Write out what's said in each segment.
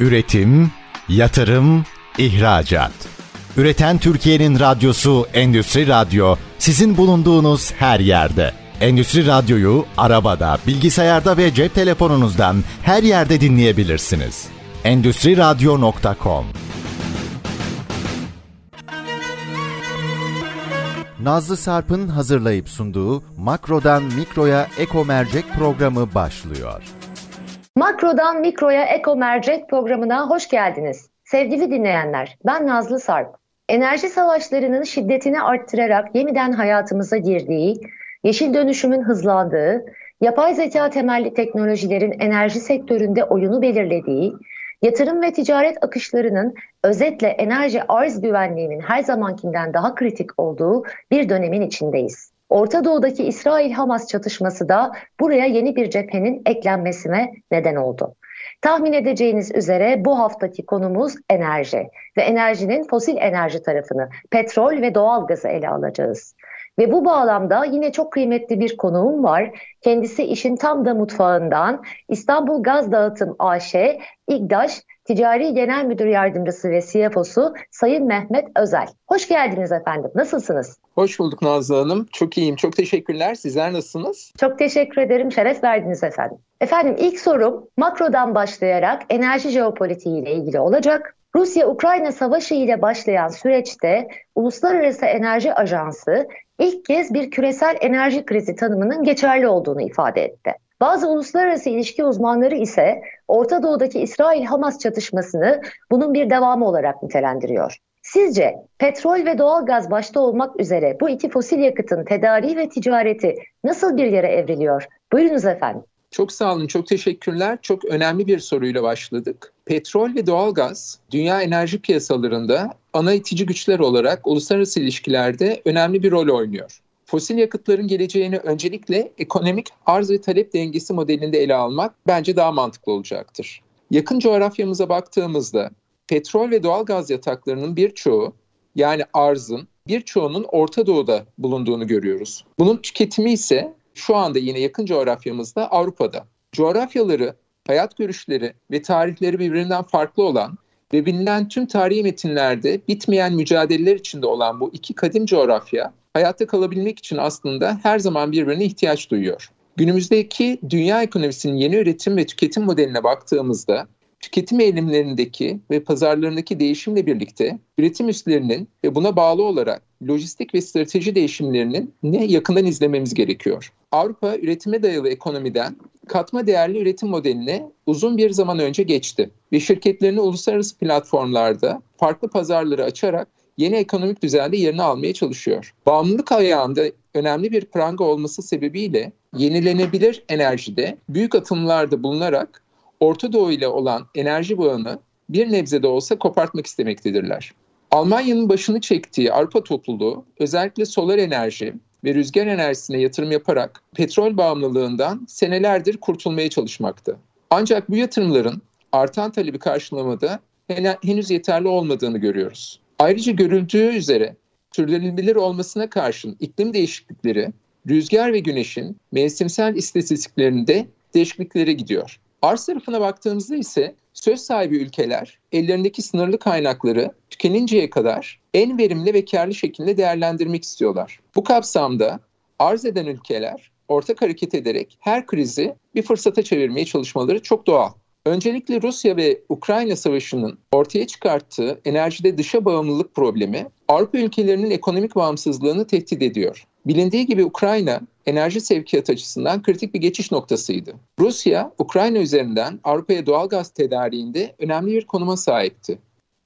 Üretim, yatırım, ihracat. Üreten Türkiye'nin radyosu Endüstri Radyo sizin bulunduğunuz her yerde. Endüstri Radyo'yu arabada, bilgisayarda ve cep telefonunuzdan her yerde dinleyebilirsiniz. Endüstri Radyo.com Nazlı Sarp'ın hazırlayıp sunduğu Makro'dan Mikro'ya Eko Mercek programı başlıyor. Makro'dan Mikro'ya Eko Mercek programına hoş geldiniz. Sevgili dinleyenler, ben Nazlı Sarp. Enerji savaşlarının şiddetini arttırarak yeniden hayatımıza girdiği, yeşil dönüşümün hızlandığı, yapay zeka temelli teknolojilerin enerji sektöründe oyunu belirlediği, yatırım ve ticaret akışlarının özetle enerji arz güvenliğinin her zamankinden daha kritik olduğu bir dönemin içindeyiz. Orta Doğu'daki İsrail-Hamas çatışması da buraya yeni bir cephenin eklenmesine neden oldu. Tahmin edeceğiniz üzere bu haftaki konumuz enerji ve enerjinin fosil enerji tarafını, petrol ve doğal gazı ele alacağız. Ve bu bağlamda yine çok kıymetli bir konuğum var. Kendisi işin tam da mutfağından İstanbul Gaz Dağıtım AŞ İGDAŞ Ticari Genel Müdür Yardımcısı ve CFO'su Sayın Mehmet Özel. Hoş geldiniz efendim. Nasılsınız? Hoş bulduk Nazlı Hanım. Çok iyiyim. Çok teşekkürler. Sizler nasılsınız? Çok teşekkür ederim. Şeref verdiniz efendim. Efendim ilk sorum makrodan başlayarak enerji jeopolitiği ile ilgili olacak. Rusya-Ukrayna savaşı ile başlayan süreçte Uluslararası Enerji Ajansı ilk kez bir küresel enerji krizi tanımının geçerli olduğunu ifade etti. Bazı uluslararası ilişki uzmanları ise Orta Doğu'daki İsrail-Hamas çatışmasını bunun bir devamı olarak nitelendiriyor. Sizce petrol ve doğal gaz başta olmak üzere bu iki fosil yakıtın tedariği ve ticareti nasıl bir yere evriliyor? Buyurunuz efendim. Çok sağ olun, çok teşekkürler. Çok önemli bir soruyla başladık. Petrol ve doğalgaz dünya enerji piyasalarında ana itici güçler olarak uluslararası ilişkilerde önemli bir rol oynuyor. Fosil yakıtların geleceğini öncelikle ekonomik arz ve talep dengesi modelinde ele almak bence daha mantıklı olacaktır. Yakın coğrafyamıza baktığımızda petrol ve doğalgaz yataklarının birçoğu yani arzın birçoğunun Orta Doğu'da bulunduğunu görüyoruz. Bunun tüketimi ise şu anda yine yakın coğrafyamızda Avrupa'da. Coğrafyaları, hayat görüşleri ve tarihleri birbirinden farklı olan ve bilinen tüm tarihi metinlerde bitmeyen mücadeleler içinde olan bu iki kadim coğrafya hayatta kalabilmek için aslında her zaman birbirine ihtiyaç duyuyor. Günümüzdeki dünya ekonomisinin yeni üretim ve tüketim modeline baktığımızda tüketim eğilimlerindeki ve pazarlarındaki değişimle birlikte üretim üslerinin ve buna bağlı olarak lojistik ve strateji değişimlerinin ne yakından izlememiz gerekiyor. Avrupa üretime dayalı ekonomiden katma değerli üretim modeline uzun bir zaman önce geçti ve şirketlerini uluslararası platformlarda farklı pazarları açarak yeni ekonomik düzende yerini almaya çalışıyor. Bağımlılık ayağında önemli bir pranga olması sebebiyle yenilenebilir enerjide büyük atımlarda bulunarak Orta Doğu ile olan enerji bağını bir nebze de olsa kopartmak istemektedirler. Almanya'nın başını çektiği Avrupa topluluğu özellikle solar enerji ve rüzgar enerjisine yatırım yaparak petrol bağımlılığından senelerdir kurtulmaya çalışmakta. Ancak bu yatırımların artan talebi karşılamada henüz yeterli olmadığını görüyoruz. Ayrıca görüldüğü üzere sürdürülebilir olmasına karşın iklim değişiklikleri rüzgar ve güneşin mevsimsel istatistiklerinde değişikliklere gidiyor. Arz tarafına baktığımızda ise söz sahibi ülkeler ellerindeki sınırlı kaynakları tükeninceye kadar en verimli ve karlı şekilde değerlendirmek istiyorlar. Bu kapsamda arz eden ülkeler ortak hareket ederek her krizi bir fırsata çevirmeye çalışmaları çok doğal. Öncelikle Rusya ve Ukrayna savaşının ortaya çıkarttığı enerjide dışa bağımlılık problemi Avrupa ülkelerinin ekonomik bağımsızlığını tehdit ediyor. Bilindiği gibi Ukrayna enerji sevkiyatı açısından kritik bir geçiş noktasıydı. Rusya, Ukrayna üzerinden Avrupa'ya doğal gaz tedariğinde önemli bir konuma sahipti.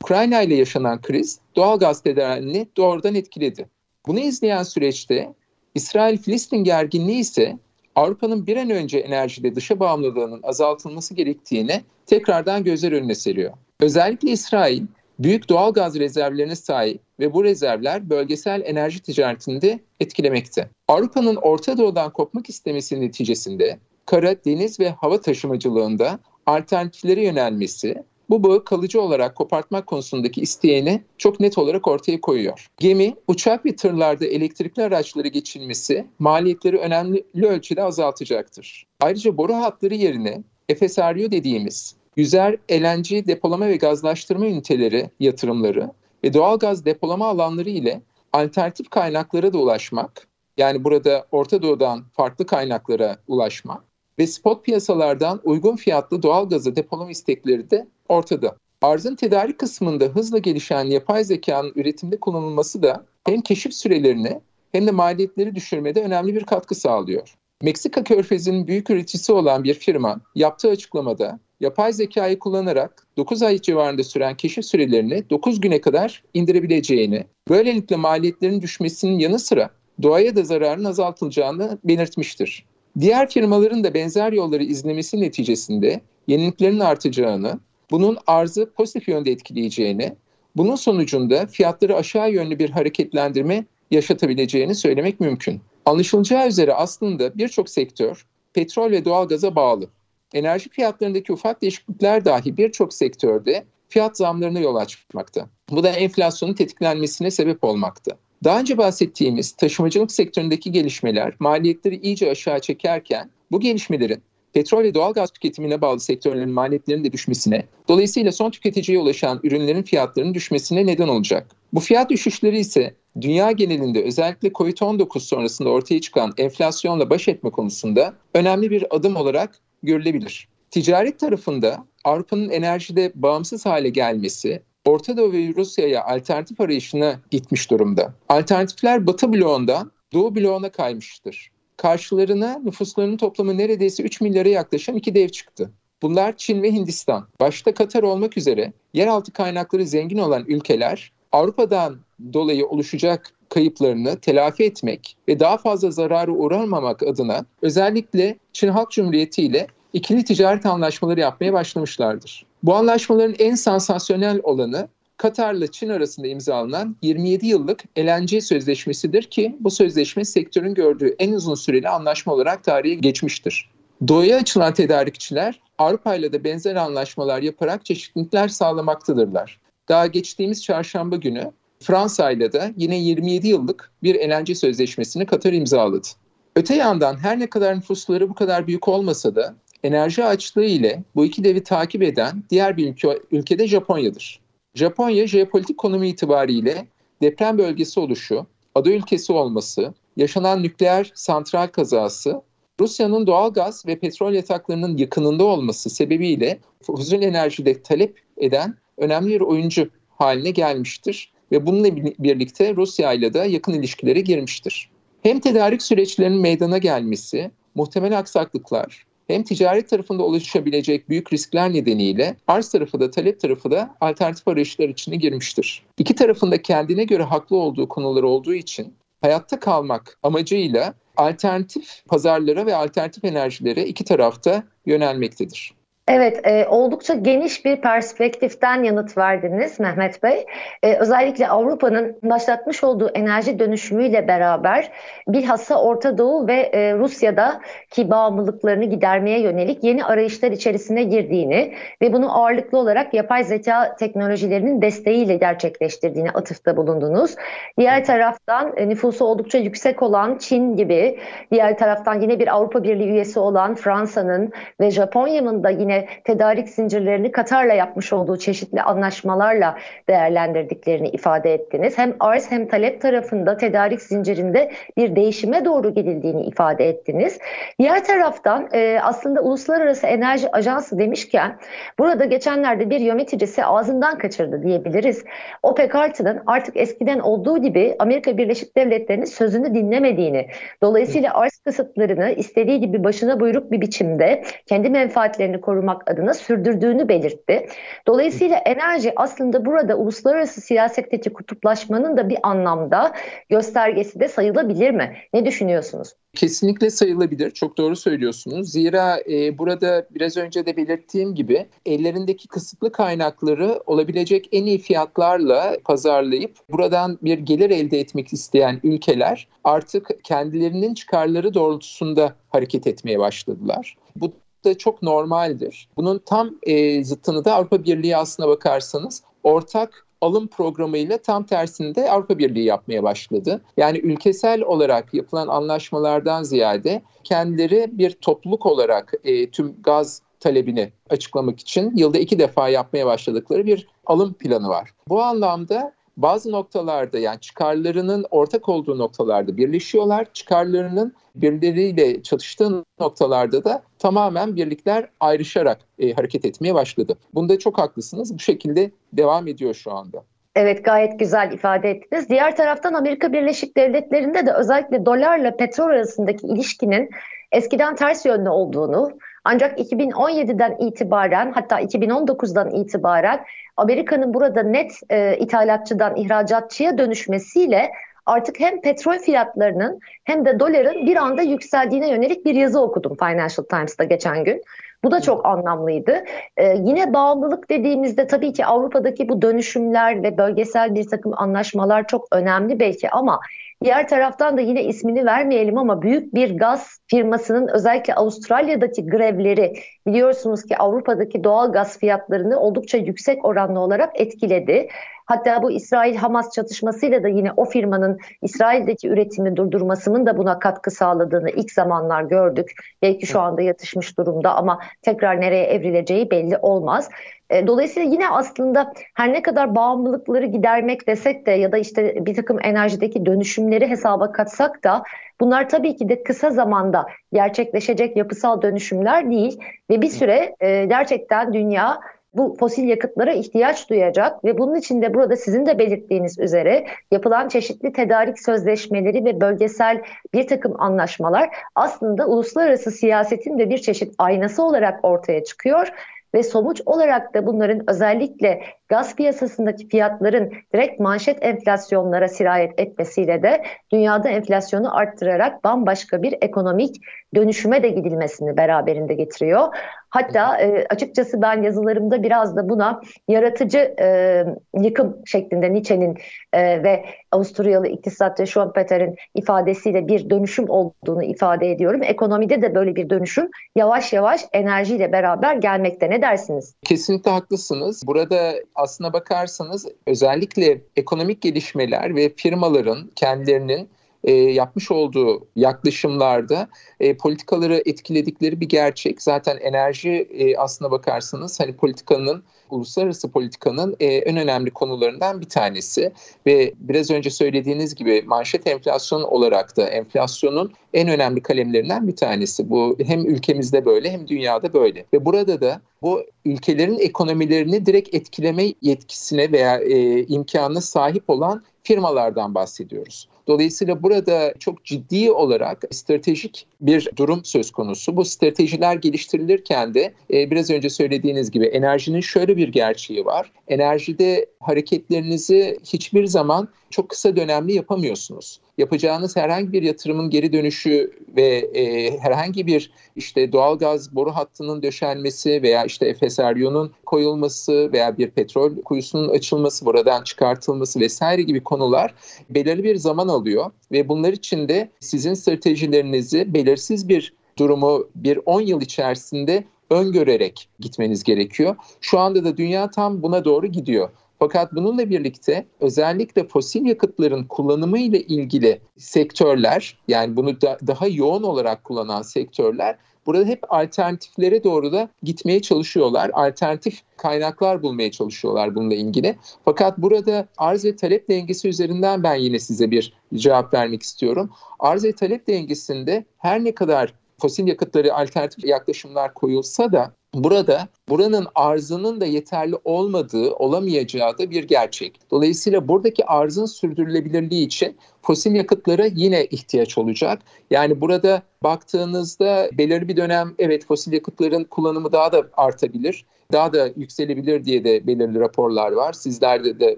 Ukrayna ile yaşanan kriz doğal gaz tedariğini doğrudan etkiledi. Bunu izleyen süreçte İsrail-Filistin gerginliği ise Avrupa'nın bir an önce enerjide dışa bağımlılığının azaltılması gerektiğini tekrardan gözler önüne seriyor. Özellikle İsrail büyük doğal gaz rezervlerine sahip ve bu rezervler bölgesel enerji ticaretinde etkilemekte. Avrupa'nın Orta Doğu'dan kopmak istemesi neticesinde kara, deniz ve hava taşımacılığında alternatiflere yönelmesi bu bağı kalıcı olarak kopartmak konusundaki isteğini çok net olarak ortaya koyuyor. Gemi, uçak ve tırlarda elektrikli araçları geçilmesi maliyetleri önemli ölçüde azaltacaktır. Ayrıca boru hatları yerine FSRU dediğimiz yüzer LNG depolama ve gazlaştırma üniteleri yatırımları ve doğal gaz depolama alanları ile alternatif kaynaklara da ulaşmak, yani burada Orta Doğu'dan farklı kaynaklara ulaşmak ve spot piyasalardan uygun fiyatlı doğal gazı depolama istekleri de ortada. Arzın tedarik kısmında hızla gelişen yapay zekanın üretimde kullanılması da hem keşif sürelerini hem de maliyetleri düşürmede önemli bir katkı sağlıyor. Meksika körfezinin büyük üreticisi olan bir firma yaptığı açıklamada yapay zekayı kullanarak 9 ay civarında süren keşif sürelerini 9 güne kadar indirebileceğini, böylelikle maliyetlerin düşmesinin yanı sıra doğaya da zararın azaltılacağını belirtmiştir. Diğer firmaların da benzer yolları izlemesi neticesinde yeniliklerin artacağını, bunun arzı pozitif yönde etkileyeceğini, bunun sonucunda fiyatları aşağı yönlü bir hareketlendirme yaşatabileceğini söylemek mümkün. Anlaşılacağı üzere aslında birçok sektör petrol ve doğalgaza bağlı. Enerji fiyatlarındaki ufak değişiklikler dahi birçok sektörde fiyat zamlarına yol açmakta. Bu da enflasyonun tetiklenmesine sebep olmakta. Daha önce bahsettiğimiz taşımacılık sektöründeki gelişmeler maliyetleri iyice aşağı çekerken bu gelişmelerin petrol ve doğal gaz tüketimine bağlı sektörlerin maliyetlerinin de düşmesine, dolayısıyla son tüketiciye ulaşan ürünlerin fiyatlarının düşmesine neden olacak. Bu fiyat düşüşleri ise dünya genelinde özellikle COVID-19 sonrasında ortaya çıkan enflasyonla baş etme konusunda önemli bir adım olarak görülebilir. Ticaret tarafında Avrupa'nın enerjide bağımsız hale gelmesi, Orta Doğu ve Rusya'ya alternatif arayışına gitmiş durumda. Alternatifler Batı bloğundan Doğu bloğuna kaymıştır. Karşılarına nüfuslarının toplamı neredeyse 3 milyara yaklaşan iki dev çıktı. Bunlar Çin ve Hindistan. Başta Katar olmak üzere yeraltı kaynakları zengin olan ülkeler Avrupa'dan dolayı oluşacak kayıplarını telafi etmek ve daha fazla zararı uğramamak adına özellikle Çin Halk Cumhuriyeti ile ikili ticaret anlaşmaları yapmaya başlamışlardır. Bu anlaşmaların en sansasyonel olanı Katar'la Çin arasında imzalanan 27 yıllık LNG sözleşmesidir ki bu sözleşme sektörün gördüğü en uzun süreli anlaşma olarak tarihe geçmiştir. Doğuya açılan tedarikçiler Avrupa ile de benzer anlaşmalar yaparak çeşitlilikler sağlamaktadırlar. Daha geçtiğimiz çarşamba günü Fransa ile de yine 27 yıllık bir LNG sözleşmesini Katar imzaladı. Öte yandan her ne kadar nüfusları bu kadar büyük olmasa da enerji açlığı ile bu iki devi takip eden diğer bir ülke, ülkede Japonya'dır. Japonya jeopolitik konumu itibariyle deprem bölgesi oluşu, ada ülkesi olması, yaşanan nükleer santral kazası, Rusya'nın doğal gaz ve petrol yataklarının yakınında olması sebebiyle fosil enerjide talep eden önemli bir oyuncu haline gelmiştir ve bununla birlikte Rusya ile de yakın ilişkilere girmiştir. Hem tedarik süreçlerinin meydana gelmesi, muhtemel aksaklıklar, hem ticaret tarafında oluşabilecek büyük riskler nedeniyle arz tarafı da talep tarafı da alternatif arayışlar içine girmiştir. İki tarafında kendine göre haklı olduğu konular olduğu için hayatta kalmak amacıyla alternatif pazarlara ve alternatif enerjilere iki tarafta yönelmektedir. Evet, e, oldukça geniş bir perspektiften yanıt verdiniz Mehmet Bey. E, özellikle Avrupa'nın başlatmış olduğu enerji dönüşümüyle beraber bilhassa Orta Doğu ve e, Rusya'daki bağımlılıklarını gidermeye yönelik yeni arayışlar içerisine girdiğini ve bunu ağırlıklı olarak yapay zeka teknolojilerinin desteğiyle gerçekleştirdiğini atıfta bulundunuz. Diğer taraftan e, nüfusu oldukça yüksek olan Çin gibi, diğer taraftan yine bir Avrupa Birliği üyesi olan Fransa'nın ve Japonya'nın da yine tedarik zincirlerini Katar'la yapmış olduğu çeşitli anlaşmalarla değerlendirdiklerini ifade ettiniz. Hem arz hem talep tarafında tedarik zincirinde bir değişime doğru gidildiğini ifade ettiniz. Diğer taraftan e, aslında Uluslararası Enerji Ajansı demişken burada geçenlerde bir yöneticisi ağzından kaçırdı diyebiliriz. OPEC artının artık eskiden olduğu gibi Amerika Birleşik Devletleri'nin sözünü dinlemediğini, dolayısıyla arz kısıtlarını istediği gibi başına buyruk bir biçimde kendi menfaatlerini korumak korumak adına sürdürdüğünü belirtti. Dolayısıyla enerji aslında burada uluslararası siyasetteki kutuplaşmanın da bir anlamda göstergesi de sayılabilir mi? Ne düşünüyorsunuz? Kesinlikle sayılabilir. Çok doğru söylüyorsunuz. Zira e, burada biraz önce de belirttiğim gibi ellerindeki kısıtlı kaynakları olabilecek en iyi fiyatlarla pazarlayıp buradan bir gelir elde etmek isteyen ülkeler artık kendilerinin çıkarları doğrultusunda hareket etmeye başladılar. Bu da çok normaldir. Bunun tam e, zıttını da Avrupa Birliği aslına bakarsanız ortak alım programıyla tam tersini de Avrupa Birliği yapmaya başladı. Yani ülkesel olarak yapılan anlaşmalardan ziyade kendileri bir topluluk olarak e, tüm gaz talebini açıklamak için yılda iki defa yapmaya başladıkları bir alım planı var. Bu anlamda bazı noktalarda yani çıkarlarının ortak olduğu noktalarda birleşiyorlar. Çıkarlarının birbirleriyle çatıştığı noktalarda da tamamen birlikler ayrışarak e, hareket etmeye başladı. Bunda çok haklısınız. Bu şekilde devam ediyor şu anda. Evet gayet güzel ifade ettiniz. Diğer taraftan Amerika Birleşik Devletleri'nde de özellikle dolarla petrol arasındaki ilişkinin eskiden ters yönlü olduğunu ancak 2017'den itibaren hatta 2019'dan itibaren Amerika'nın burada net e, ithalatçıdan ihracatçıya dönüşmesiyle artık hem petrol fiyatlarının hem de doların bir anda yükseldiğine yönelik bir yazı okudum Financial Times'ta geçen gün. Bu da çok anlamlıydı. Ee, yine bağımlılık dediğimizde tabii ki Avrupa'daki bu dönüşümler ve bölgesel bir takım anlaşmalar çok önemli belki ama diğer taraftan da yine ismini vermeyelim ama büyük bir gaz firmasının özellikle Avustralya'daki grevleri biliyorsunuz ki Avrupa'daki doğal gaz fiyatlarını oldukça yüksek oranlı olarak etkiledi. Hatta bu İsrail-Hamas çatışmasıyla da yine o firmanın İsrail'deki üretimi durdurmasının da buna katkı sağladığını ilk zamanlar gördük. Belki şu anda yatışmış durumda ama tekrar nereye evrileceği belli olmaz. E, dolayısıyla yine aslında her ne kadar bağımlılıkları gidermek desek de ya da işte bir takım enerjideki dönüşümleri hesaba katsak da bunlar tabii ki de kısa zamanda gerçekleşecek yapısal dönüşümler değil ve bir süre e, gerçekten dünya bu fosil yakıtlara ihtiyaç duyacak ve bunun için de burada sizin de belirttiğiniz üzere yapılan çeşitli tedarik sözleşmeleri ve bölgesel bir takım anlaşmalar aslında uluslararası siyasetin de bir çeşit aynası olarak ortaya çıkıyor ve sonuç olarak da bunların özellikle gaz piyasasındaki fiyatların direkt manşet enflasyonlara sirayet etmesiyle de dünyada enflasyonu arttırarak bambaşka bir ekonomik dönüşüme de gidilmesini beraberinde getiriyor. Hatta e, açıkçası ben yazılarımda biraz da buna yaratıcı e, yıkım şeklinde Nietzsche'nin e, ve Avusturyalı iktisatçı Schumpeter'in ifadesiyle bir dönüşüm olduğunu ifade ediyorum. Ekonomide de böyle bir dönüşüm yavaş yavaş enerjiyle beraber gelmekte. Ne dersiniz? Kesinlikle haklısınız. Burada aslına bakarsanız özellikle ekonomik gelişmeler ve firmaların kendilerinin e, yapmış olduğu yaklaşımlarda e, politikaları etkiledikleri bir gerçek. Zaten enerji e, aslına bakarsanız hani politikanın uluslararası politikanın e, en önemli konularından bir tanesi ve biraz önce söylediğiniz gibi manşet enflasyon olarak da enflasyonun en önemli kalemlerinden bir tanesi. Bu hem ülkemizde böyle hem dünyada böyle ve burada da bu ülkelerin ekonomilerini direkt etkileme yetkisine veya e, imkanına sahip olan firmalardan bahsediyoruz. Dolayısıyla burada çok ciddi olarak stratejik bir durum söz konusu. Bu stratejiler geliştirilirken de e, biraz önce söylediğiniz gibi enerjinin şöyle bir gerçeği var. Enerjide hareketlerinizi hiçbir zaman çok kısa dönemli yapamıyorsunuz. Yapacağınız herhangi bir yatırımın geri dönüşü ve e, herhangi bir işte doğalgaz boru hattının döşenmesi veya işte FSRU'nun koyulması veya bir petrol kuyusunun açılması, buradan çıkartılması vesaire gibi konular belirli bir zaman alıyor ve bunlar için de sizin stratejilerinizi belirsiz bir durumu bir 10 yıl içerisinde öngörerek gitmeniz gerekiyor. Şu anda da dünya tam buna doğru gidiyor. Fakat bununla birlikte özellikle fosil yakıtların kullanımı ile ilgili sektörler yani bunu da, daha yoğun olarak kullanan sektörler burada hep alternatiflere doğru da gitmeye çalışıyorlar. Alternatif kaynaklar bulmaya çalışıyorlar bununla ilgili. Fakat burada arz ve talep dengesi üzerinden ben yine size bir cevap vermek istiyorum. Arz ve talep dengesinde her ne kadar fosil yakıtları alternatif yaklaşımlar koyulsa da burada buranın arzının da yeterli olmadığı, olamayacağı da bir gerçek. Dolayısıyla buradaki arzın sürdürülebilirliği için fosil yakıtlara yine ihtiyaç olacak. Yani burada baktığınızda belirli bir dönem evet fosil yakıtların kullanımı daha da artabilir. Daha da yükselebilir diye de belirli raporlar var. Sizlerde de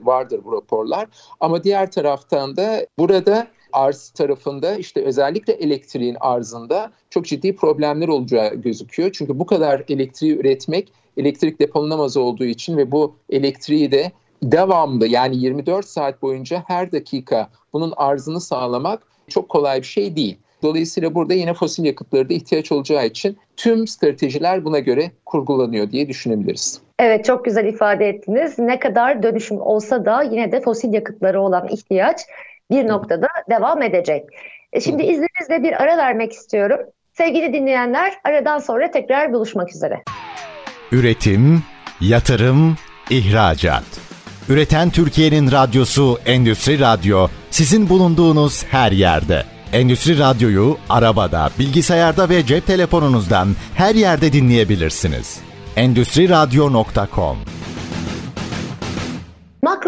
vardır bu raporlar. Ama diğer taraftan da burada arz tarafında işte özellikle elektriğin arzında çok ciddi problemler olacağı gözüküyor. Çünkü bu kadar elektriği üretmek elektrik depolanamaz olduğu için ve bu elektriği de devamlı yani 24 saat boyunca her dakika bunun arzını sağlamak çok kolay bir şey değil. Dolayısıyla burada yine fosil yakıtları da ihtiyaç olacağı için tüm stratejiler buna göre kurgulanıyor diye düşünebiliriz. Evet çok güzel ifade ettiniz. Ne kadar dönüşüm olsa da yine de fosil yakıtları olan ihtiyaç bir noktada devam edecek. E, şimdi izninizle bir ara vermek istiyorum. Sevgili dinleyenler aradan sonra tekrar buluşmak üzere. Üretim, yatırım, ihracat. Üreten Türkiye'nin radyosu Endüstri Radyo sizin bulunduğunuz her yerde. Endüstri Radyo'yu arabada, bilgisayarda ve cep telefonunuzdan her yerde dinleyebilirsiniz. Endüstri Radyo.com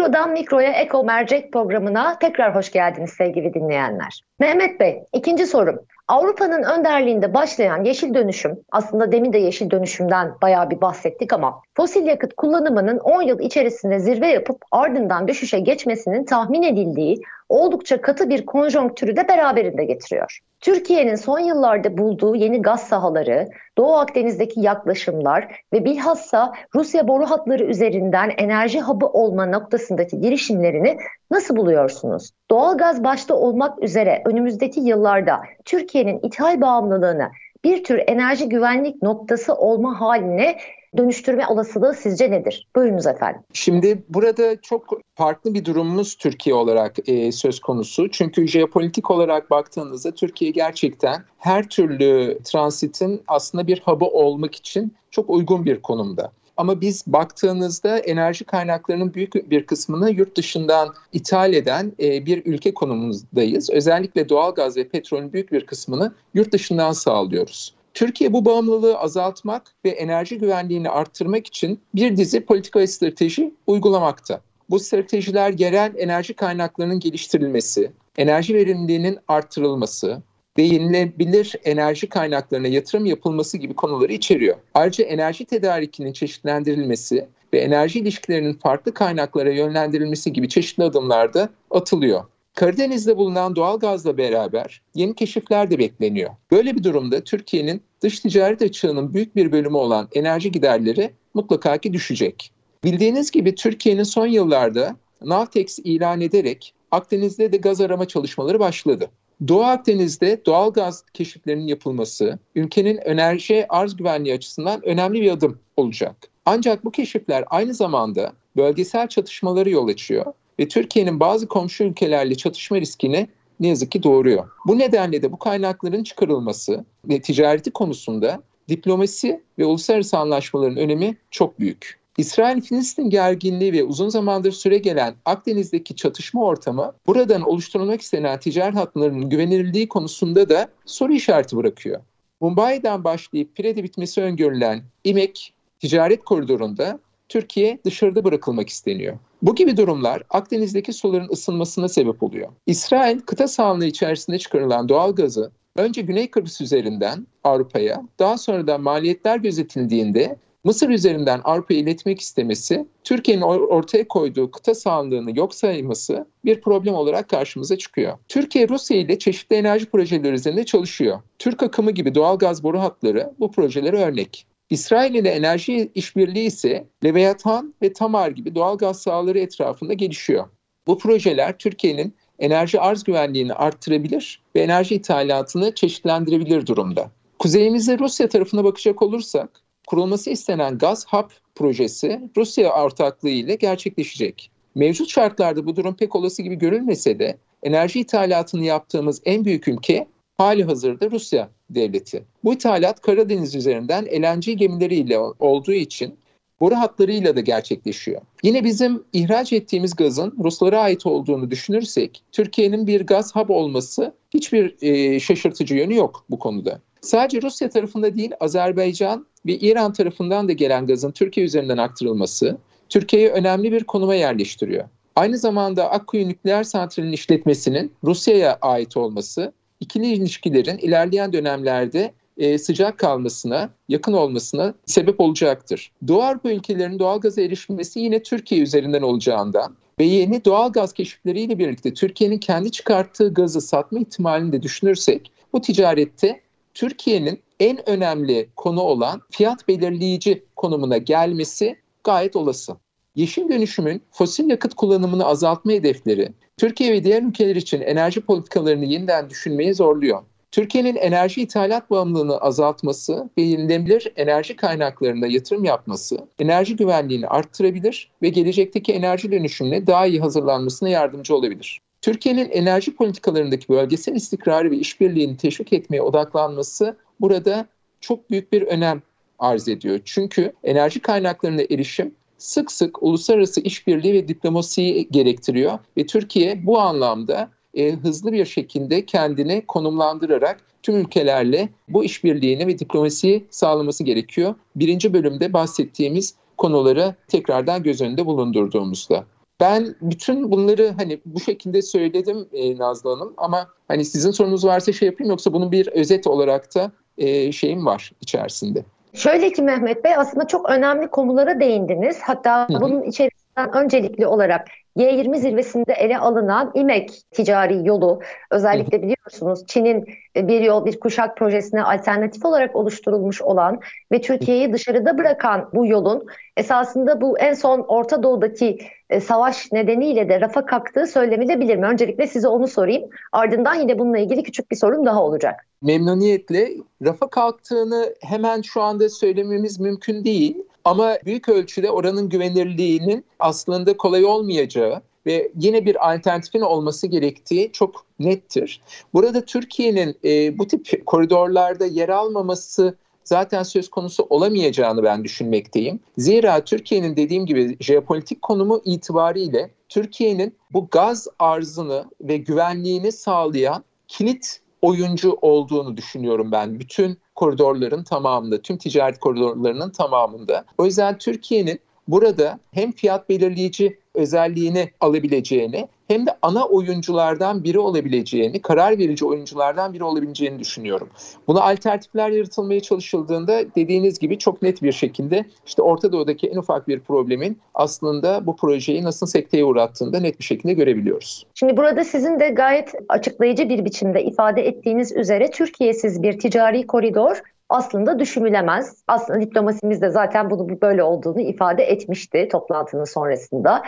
Makrodan Mikro'ya Eko Mercek programına tekrar hoş geldiniz sevgili dinleyenler. Mehmet Bey, ikinci sorum. Avrupa'nın önderliğinde başlayan yeşil dönüşüm, aslında demin de yeşil dönüşümden bayağı bir bahsettik ama fosil yakıt kullanımının 10 yıl içerisinde zirve yapıp ardından düşüşe geçmesinin tahmin edildiği oldukça katı bir konjonktürü de beraberinde getiriyor. Türkiye'nin son yıllarda bulduğu yeni gaz sahaları, Doğu Akdeniz'deki yaklaşımlar ve bilhassa Rusya boru hatları üzerinden enerji hub'ı olma noktasındaki girişimlerini nasıl buluyorsunuz? Doğal gaz başta olmak üzere önümüzdeki yıllarda Türkiye'nin ithal bağımlılığını bir tür enerji güvenlik noktası olma haline dönüştürme olasılığı sizce nedir? Buyurunuz efendim. Şimdi burada çok farklı bir durumumuz Türkiye olarak e, söz konusu. Çünkü jeopolitik olarak baktığınızda Türkiye gerçekten her türlü transitin aslında bir hub'ı olmak için çok uygun bir konumda. Ama biz baktığınızda enerji kaynaklarının büyük bir kısmını yurt dışından ithal eden e, bir ülke konumundayız. Özellikle doğalgaz ve petrolün büyük bir kısmını yurt dışından sağlıyoruz. Türkiye bu bağımlılığı azaltmak ve enerji güvenliğini arttırmak için bir dizi politika ve strateji uygulamakta. Bu stratejiler yerel enerji kaynaklarının geliştirilmesi, enerji verimliliğinin arttırılması ve yenilebilir enerji kaynaklarına yatırım yapılması gibi konuları içeriyor. Ayrıca enerji tedarikinin çeşitlendirilmesi ve enerji ilişkilerinin farklı kaynaklara yönlendirilmesi gibi çeşitli adımlar da atılıyor. Karadeniz'de bulunan doğal gazla beraber yeni keşifler de bekleniyor. Böyle bir durumda Türkiye'nin dış ticaret açığının büyük bir bölümü olan enerji giderleri mutlaka ki düşecek. Bildiğiniz gibi Türkiye'nin son yıllarda Navtex ilan ederek Akdeniz'de de gaz arama çalışmaları başladı. Doğu Akdeniz'de doğal gaz keşiflerinin yapılması ülkenin enerji arz güvenliği açısından önemli bir adım olacak. Ancak bu keşifler aynı zamanda bölgesel çatışmaları yol açıyor ve Türkiye'nin bazı komşu ülkelerle çatışma riskini ne yazık ki doğuruyor. Bu nedenle de bu kaynakların çıkarılması ve ticareti konusunda diplomasi ve uluslararası anlaşmaların önemi çok büyük. İsrail-Filistin gerginliği ve uzun zamandır süre gelen Akdeniz'deki çatışma ortamı buradan oluşturulmak istenen ticaret hatlarının güvenilirliği konusunda da soru işareti bırakıyor. Mumbai'den başlayıp Pire'de bitmesi öngörülen İmek ticaret koridorunda Türkiye dışarıda bırakılmak isteniyor. Bu gibi durumlar Akdeniz'deki suların ısınmasına sebep oluyor. İsrail kıta sahanlığı içerisinde çıkarılan doğal gazı önce Güney Kıbrıs üzerinden Avrupa'ya, daha sonra da maliyetler gözetildiğinde Mısır üzerinden Avrupa'ya iletmek istemesi, Türkiye'nin ortaya koyduğu kıta sahanlığını yok sayması bir problem olarak karşımıza çıkıyor. Türkiye Rusya ile çeşitli enerji projeleri üzerinde çalışıyor. Türk akımı gibi doğal gaz boru hatları bu projelere örnek. İsrail ile enerji işbirliği ise Leviathan ve Tamar gibi doğal gaz sahaları etrafında gelişiyor. Bu projeler Türkiye'nin enerji arz güvenliğini arttırabilir ve enerji ithalatını çeşitlendirebilir durumda. Kuzeyimizde Rusya tarafına bakacak olursak, kurulması istenen Gaz Hub projesi Rusya ortaklığı ile gerçekleşecek. Mevcut şartlarda bu durum pek olası gibi görülmese de enerji ithalatını yaptığımız en büyük ülke hali hazırda Rusya devleti. Bu ithalat Karadeniz üzerinden LNG gemileriyle olduğu için boru hatlarıyla da gerçekleşiyor. Yine bizim ihraç ettiğimiz gazın Ruslara ait olduğunu düşünürsek Türkiye'nin bir gaz hub olması hiçbir e, şaşırtıcı yönü yok bu konuda. Sadece Rusya tarafında değil Azerbaycan ve İran tarafından da gelen gazın Türkiye üzerinden aktarılması Türkiye'yi önemli bir konuma yerleştiriyor. Aynı zamanda Akkuyu nükleer santralinin işletmesinin Rusya'ya ait olması ikili ilişkilerin ilerleyen dönemlerde e, sıcak kalmasına, yakın olmasına sebep olacaktır. Doğu Avrupa ülkelerinin doğal gaza erişmesi yine Türkiye üzerinden olacağından ve yeni doğal gaz keşifleriyle birlikte Türkiye'nin kendi çıkarttığı gazı satma ihtimalini de düşünürsek bu ticarette Türkiye'nin en önemli konu olan fiyat belirleyici konumuna gelmesi gayet olası. Yeşil dönüşümün fosil yakıt kullanımını azaltma hedefleri Türkiye ve diğer ülkeler için enerji politikalarını yeniden düşünmeye zorluyor. Türkiye'nin enerji ithalat bağımlılığını azaltması ve yenilenebilir enerji kaynaklarına yatırım yapması enerji güvenliğini arttırabilir ve gelecekteki enerji dönüşümüne daha iyi hazırlanmasına yardımcı olabilir. Türkiye'nin enerji politikalarındaki bölgesel istikrarı ve işbirliğini teşvik etmeye odaklanması burada çok büyük bir önem arz ediyor. Çünkü enerji kaynaklarına erişim sık sık uluslararası işbirliği ve diplomasiyi gerektiriyor ve Türkiye bu anlamda e, hızlı bir şekilde kendini konumlandırarak tüm ülkelerle bu işbirliğini ve diplomasiyi sağlaması gerekiyor. Birinci bölümde bahsettiğimiz konuları tekrardan göz önünde bulundurduğumuzda. Ben bütün bunları hani bu şekilde söyledim e, Nazlı Hanım ama hani sizin sorunuz varsa şey yapayım yoksa bunun bir özet olarak da e, şeyim var içerisinde. Şöyle ki Mehmet Bey aslında çok önemli konulara değindiniz. Hatta bunun içerisinden öncelikli olarak G20 zirvesinde ele alınan İMEK ticari yolu özellikle biliyorsunuz Çin'in e, bir yol bir kuşak projesine alternatif olarak oluşturulmuş olan ve Türkiye'yi dışarıda bırakan bu yolun esasında bu en son Orta Doğu'daki e, savaş nedeniyle de rafa kalktığı söylenebilir mi? Öncelikle size onu sorayım. Ardından yine bununla ilgili küçük bir sorum daha olacak. Memnuniyetle rafa kalktığını hemen şu anda söylememiz mümkün değil. Ama büyük ölçüde oranın güvenirliğinin aslında kolay olmayacağı ve yine bir alternatifin olması gerektiği çok nettir. Burada Türkiye'nin e, bu tip koridorlarda yer almaması zaten söz konusu olamayacağını ben düşünmekteyim. Zira Türkiye'nin dediğim gibi jeopolitik konumu itibariyle Türkiye'nin bu gaz arzını ve güvenliğini sağlayan kilit oyuncu olduğunu düşünüyorum ben. Bütün koridorların tamamında, tüm ticaret koridorlarının tamamında. O yüzden Türkiye'nin burada hem fiyat belirleyici özelliğini alabileceğini hem de ana oyunculardan biri olabileceğini, karar verici oyunculardan biri olabileceğini düşünüyorum. Buna alternatifler yaratılmaya çalışıldığında dediğiniz gibi çok net bir şekilde işte Orta Doğu'daki en ufak bir problemin aslında bu projeyi nasıl sekteye uğrattığını da net bir şekilde görebiliyoruz. Şimdi burada sizin de gayet açıklayıcı bir biçimde ifade ettiğiniz üzere Türkiye'siz bir ticari koridor aslında düşünülemez. Aslında diplomasimiz de zaten bunu böyle olduğunu ifade etmişti toplantının sonrasında.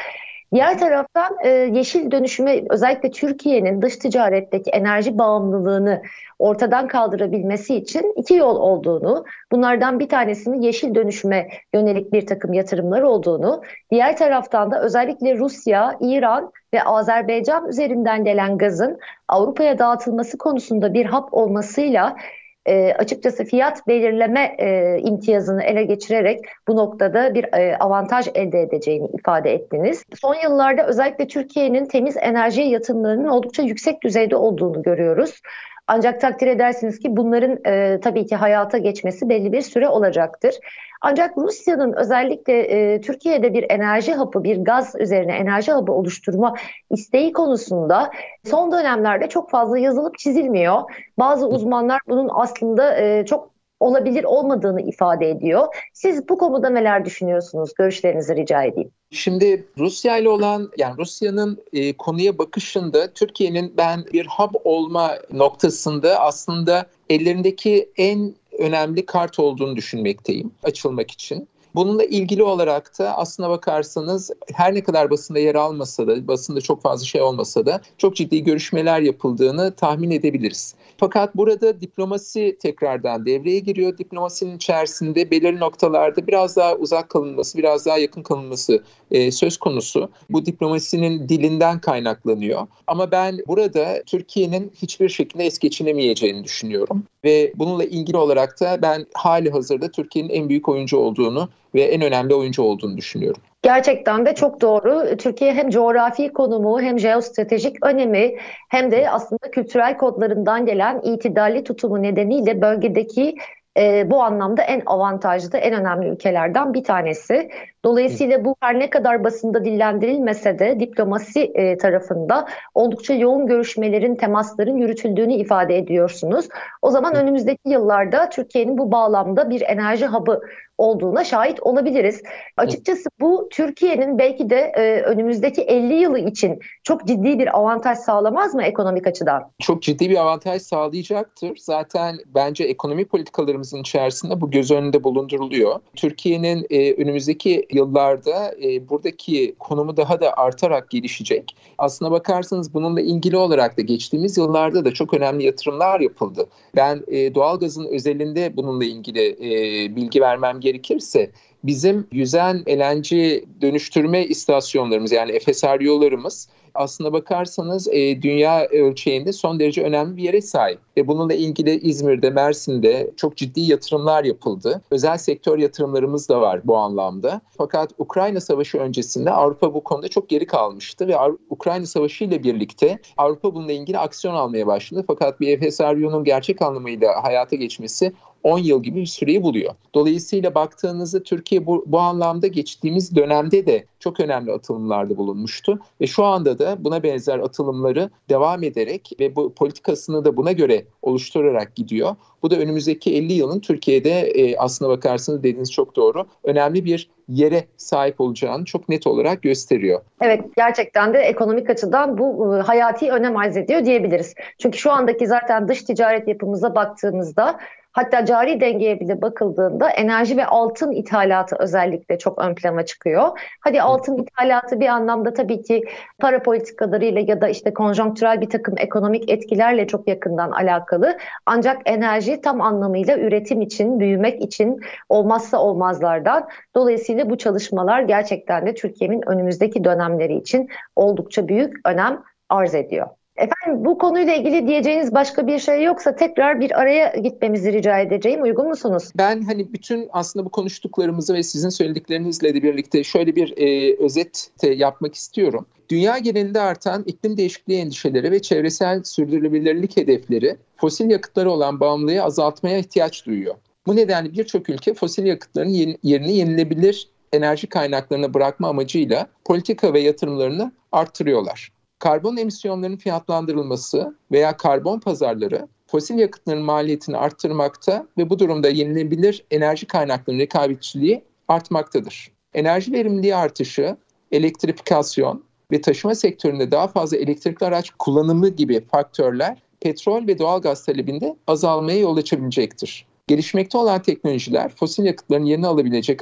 Diğer taraftan e, yeşil dönüşüme özellikle Türkiye'nin dış ticaretteki enerji bağımlılığını ortadan kaldırabilmesi için iki yol olduğunu, bunlardan bir tanesinin yeşil dönüşüme yönelik bir takım yatırımlar olduğunu, diğer taraftan da özellikle Rusya, İran ve Azerbaycan üzerinden gelen gazın Avrupa'ya dağıtılması konusunda bir hap olmasıyla e, açıkçası fiyat belirleme e, imtiyazını ele geçirerek bu noktada bir e, avantaj elde edeceğini ifade ettiniz. Son yıllarda özellikle Türkiye'nin temiz enerji yatırımlarının oldukça yüksek düzeyde olduğunu görüyoruz. Ancak takdir edersiniz ki bunların e, tabii ki hayata geçmesi belli bir süre olacaktır. Ancak Rusya'nın özellikle e, Türkiye'de bir enerji hapı, bir gaz üzerine enerji hapı oluşturma isteği konusunda son dönemlerde çok fazla yazılıp çizilmiyor. Bazı uzmanlar bunun aslında e, çok olabilir olmadığını ifade ediyor. Siz bu konuda neler düşünüyorsunuz? Görüşlerinizi rica edeyim. Şimdi Rusya ile olan yani Rusya'nın e, konuya bakışında Türkiye'nin ben bir hub olma noktasında aslında ellerindeki en önemli kart olduğunu düşünmekteyim açılmak için. Bununla ilgili olarak da aslına bakarsanız her ne kadar basında yer almasa da, basında çok fazla şey olmasa da çok ciddi görüşmeler yapıldığını tahmin edebiliriz. Fakat burada diplomasi tekrardan devreye giriyor. Diplomasinin içerisinde belirli noktalarda biraz daha uzak kalınması, biraz daha yakın kalınması e, söz konusu. Bu diplomasinin dilinden kaynaklanıyor. Ama ben burada Türkiye'nin hiçbir şekilde es geçinemeyeceğini düşünüyorum. Ve bununla ilgili olarak da ben hali hazırda Türkiye'nin en büyük oyuncu olduğunu ve en önemli oyuncu olduğunu düşünüyorum. Gerçekten de çok doğru. Türkiye hem coğrafi konumu hem jeostratejik önemi hem de aslında kültürel kodlarından gelen itidalli tutumu nedeniyle bölgedeki e, bu anlamda en avantajlı, en önemli ülkelerden bir tanesi. Dolayısıyla bu her ne kadar basında dillendirilmese de diplomasi e, tarafında oldukça yoğun görüşmelerin, temasların yürütüldüğünü ifade ediyorsunuz. O zaman önümüzdeki yıllarda Türkiye'nin bu bağlamda bir enerji hub'ı olduğuna şahit olabiliriz. Açıkçası bu Türkiye'nin belki de e, önümüzdeki 50 yılı için çok ciddi bir avantaj sağlamaz mı ekonomik açıdan? Çok ciddi bir avantaj sağlayacaktır. Zaten bence ekonomi politikalarımızın içerisinde bu göz önünde bulunduruluyor. Türkiye'nin e, önümüzdeki yıllarda e, buradaki konumu daha da artarak gelişecek. Aslına bakarsanız bununla ilgili olarak da geçtiğimiz yıllarda da çok önemli yatırımlar yapıldı. Ben e, doğalgazın özelinde bununla ilgili e, bilgi vermem gerekirse bizim yüzen LNG dönüştürme istasyonlarımız yani FSRU'larımız aslına bakarsanız e, dünya ölçeğinde son derece önemli bir yere sahip. Ve bununla ilgili İzmir'de, Mersin'de çok ciddi yatırımlar yapıldı. Özel sektör yatırımlarımız da var bu anlamda. Fakat Ukrayna Savaşı öncesinde Avrupa bu konuda çok geri kalmıştı ve Ukrayna Savaşı ile birlikte Avrupa bununla ilgili aksiyon almaya başladı. Fakat bir FSRU'nun gerçek anlamıyla hayata geçmesi 10 yıl gibi bir süreyi buluyor. Dolayısıyla baktığınızda Türkiye bu, bu anlamda geçtiğimiz dönemde de çok önemli atılımlarda bulunmuştu ve şu anda da buna benzer atılımları devam ederek ve bu politikasını da buna göre oluşturarak gidiyor. Bu da önümüzdeki 50 yılın Türkiye'de e, aslına bakarsanız dediğiniz çok doğru önemli bir yere sahip olacağını çok net olarak gösteriyor. Evet gerçekten de ekonomik açıdan bu e, hayati önem arz ediyor diyebiliriz. Çünkü şu andaki zaten dış ticaret yapımıza baktığımızda Hatta cari dengeye bile bakıldığında enerji ve altın ithalatı özellikle çok ön plana çıkıyor. Hadi altın ithalatı bir anlamda tabii ki para politikalarıyla ya da işte konjonktürel bir takım ekonomik etkilerle çok yakından alakalı. Ancak enerji tam anlamıyla üretim için, büyümek için olmazsa olmazlardan. Dolayısıyla bu çalışmalar gerçekten de Türkiye'nin önümüzdeki dönemleri için oldukça büyük önem arz ediyor. Efendim bu konuyla ilgili diyeceğiniz başka bir şey yoksa tekrar bir araya gitmemizi rica edeceğim. Uygun musunuz? Ben hani bütün aslında bu konuştuklarımızı ve sizin söylediklerinizle de birlikte şöyle bir e, özet yapmak istiyorum. Dünya genelinde artan iklim değişikliği endişeleri ve çevresel sürdürülebilirlik hedefleri fosil yakıtları olan bağımlılığı azaltmaya ihtiyaç duyuyor. Bu nedenle birçok ülke fosil yakıtların yerini yenilebilir enerji kaynaklarına bırakma amacıyla politika ve yatırımlarını arttırıyorlar. Karbon emisyonlarının fiyatlandırılması veya karbon pazarları fosil yakıtların maliyetini arttırmakta ve bu durumda yenilebilir enerji kaynaklarının rekabetçiliği artmaktadır. Enerji verimliliği artışı, elektrifikasyon ve taşıma sektöründe daha fazla elektrikli araç kullanımı gibi faktörler petrol ve doğal gaz talebinde azalmaya yol açabilecektir. Gelişmekte olan teknolojiler fosil yakıtların yerini alabilecek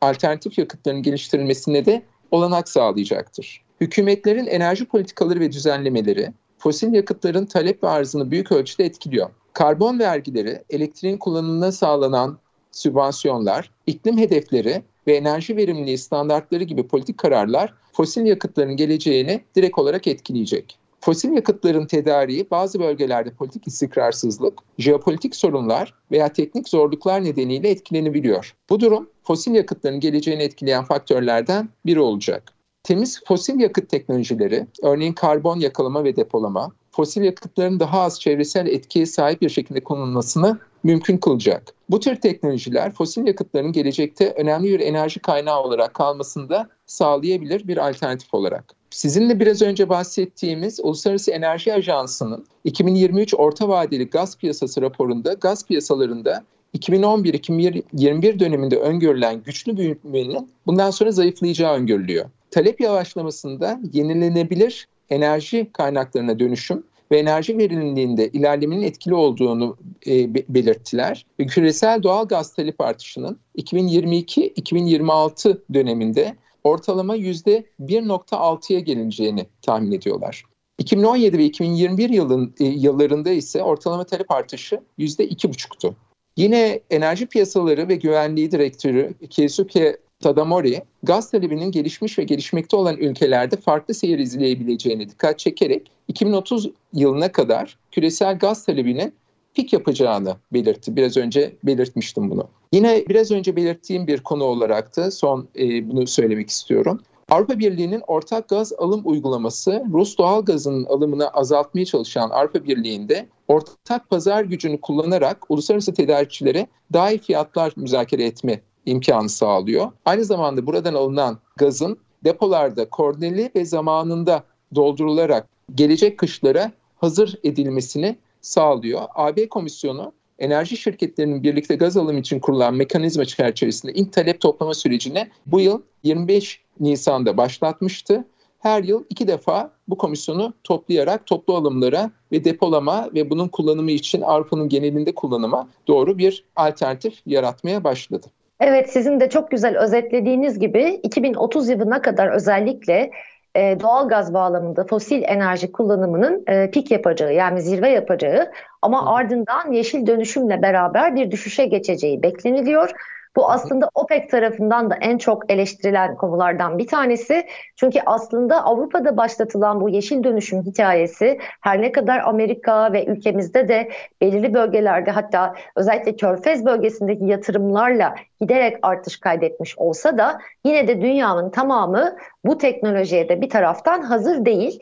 alternatif yakıtların geliştirilmesine de olanak sağlayacaktır. Hükümetlerin enerji politikaları ve düzenlemeleri fosil yakıtların talep ve arzını büyük ölçüde etkiliyor. Karbon vergileri, elektriğin kullanımına sağlanan sübvansiyonlar, iklim hedefleri ve enerji verimliliği standartları gibi politik kararlar fosil yakıtların geleceğini direkt olarak etkileyecek. Fosil yakıtların tedariği bazı bölgelerde politik istikrarsızlık, jeopolitik sorunlar veya teknik zorluklar nedeniyle etkilenebiliyor. Bu durum fosil yakıtların geleceğini etkileyen faktörlerden biri olacak. Temiz fosil yakıt teknolojileri, örneğin karbon yakalama ve depolama, fosil yakıtların daha az çevresel etkiye sahip bir şekilde kullanılmasını mümkün kılacak. Bu tür teknolojiler fosil yakıtların gelecekte önemli bir enerji kaynağı olarak kalmasında sağlayabilir bir alternatif olarak. Sizinle biraz önce bahsettiğimiz Uluslararası Enerji Ajansı'nın 2023 orta vadeli gaz piyasası raporunda gaz piyasalarında 2011-2021 döneminde öngörülen güçlü büyümenin bundan sonra zayıflayacağı öngörülüyor. Talep yavaşlamasında yenilenebilir enerji kaynaklarına dönüşüm ve enerji verimliliğinde ilerlemenin etkili olduğunu e, belirttiler. Ve küresel doğal gaz talep artışının 2022-2026 döneminde ortalama %1.6'ya gelineceğini tahmin ediyorlar. 2017 ve 2021 yılın, e, yıllarında ise ortalama talep artışı %2,5'tu. Yine enerji piyasaları ve güvenliği direktörü Keisuke Tadamori, gaz talebinin gelişmiş ve gelişmekte olan ülkelerde farklı seyir izleyebileceğine dikkat çekerek 2030 yılına kadar küresel gaz talebinin pik yapacağını belirtti. Biraz önce belirtmiştim bunu. Yine biraz önce belirttiğim bir konu olarak da son e, bunu söylemek istiyorum. Avrupa Birliği'nin ortak gaz alım uygulaması Rus doğal gazının alımını azaltmaya çalışan Avrupa Birliği'nde ortak pazar gücünü kullanarak uluslararası tedarikçilere daha iyi fiyatlar müzakere etme imkanı sağlıyor. Aynı zamanda buradan alınan gazın depolarda koordineli ve zamanında doldurularak gelecek kışlara hazır edilmesini sağlıyor. AB Komisyonu enerji şirketlerinin birlikte gaz alım için kurulan mekanizma çerçevesinde ilk talep toplama sürecini bu yıl 25 Nisan'da başlatmıştı. Her yıl iki defa bu komisyonu toplayarak toplu alımlara ve depolama ve bunun kullanımı için Avrupa'nın genelinde kullanıma doğru bir alternatif yaratmaya başladı. Evet sizin de çok güzel özetlediğiniz gibi 2030 yılına kadar özellikle e, doğal gaz bağlamında fosil enerji kullanımının e, pik yapacağı yani zirve yapacağı ama ardından yeşil dönüşümle beraber bir düşüşe geçeceği bekleniliyor. Bu aslında OPEC tarafından da en çok eleştirilen konulardan bir tanesi. Çünkü aslında Avrupa'da başlatılan bu yeşil dönüşüm hikayesi her ne kadar Amerika ve ülkemizde de belirli bölgelerde hatta özellikle Körfez bölgesindeki yatırımlarla giderek artış kaydetmiş olsa da yine de dünyanın tamamı bu teknolojiye de bir taraftan hazır değil.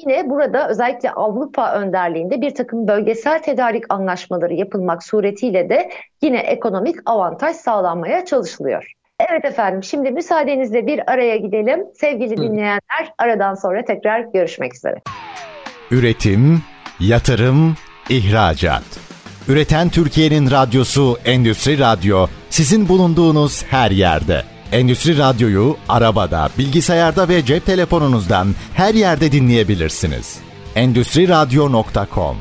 Yine burada özellikle Avrupa önderliğinde bir takım bölgesel tedarik anlaşmaları yapılmak suretiyle de yine ekonomik avantaj sağlanmaya çalışılıyor. Evet efendim şimdi müsaadenizle bir araya gidelim. Sevgili dinleyenler aradan sonra tekrar görüşmek üzere. Üretim, yatırım, ihracat. Üreten Türkiye'nin radyosu Endüstri Radyo sizin bulunduğunuz her yerde. Endüstri Radyo'yu arabada, bilgisayarda ve cep telefonunuzdan her yerde dinleyebilirsiniz. Endüstri Radyo.com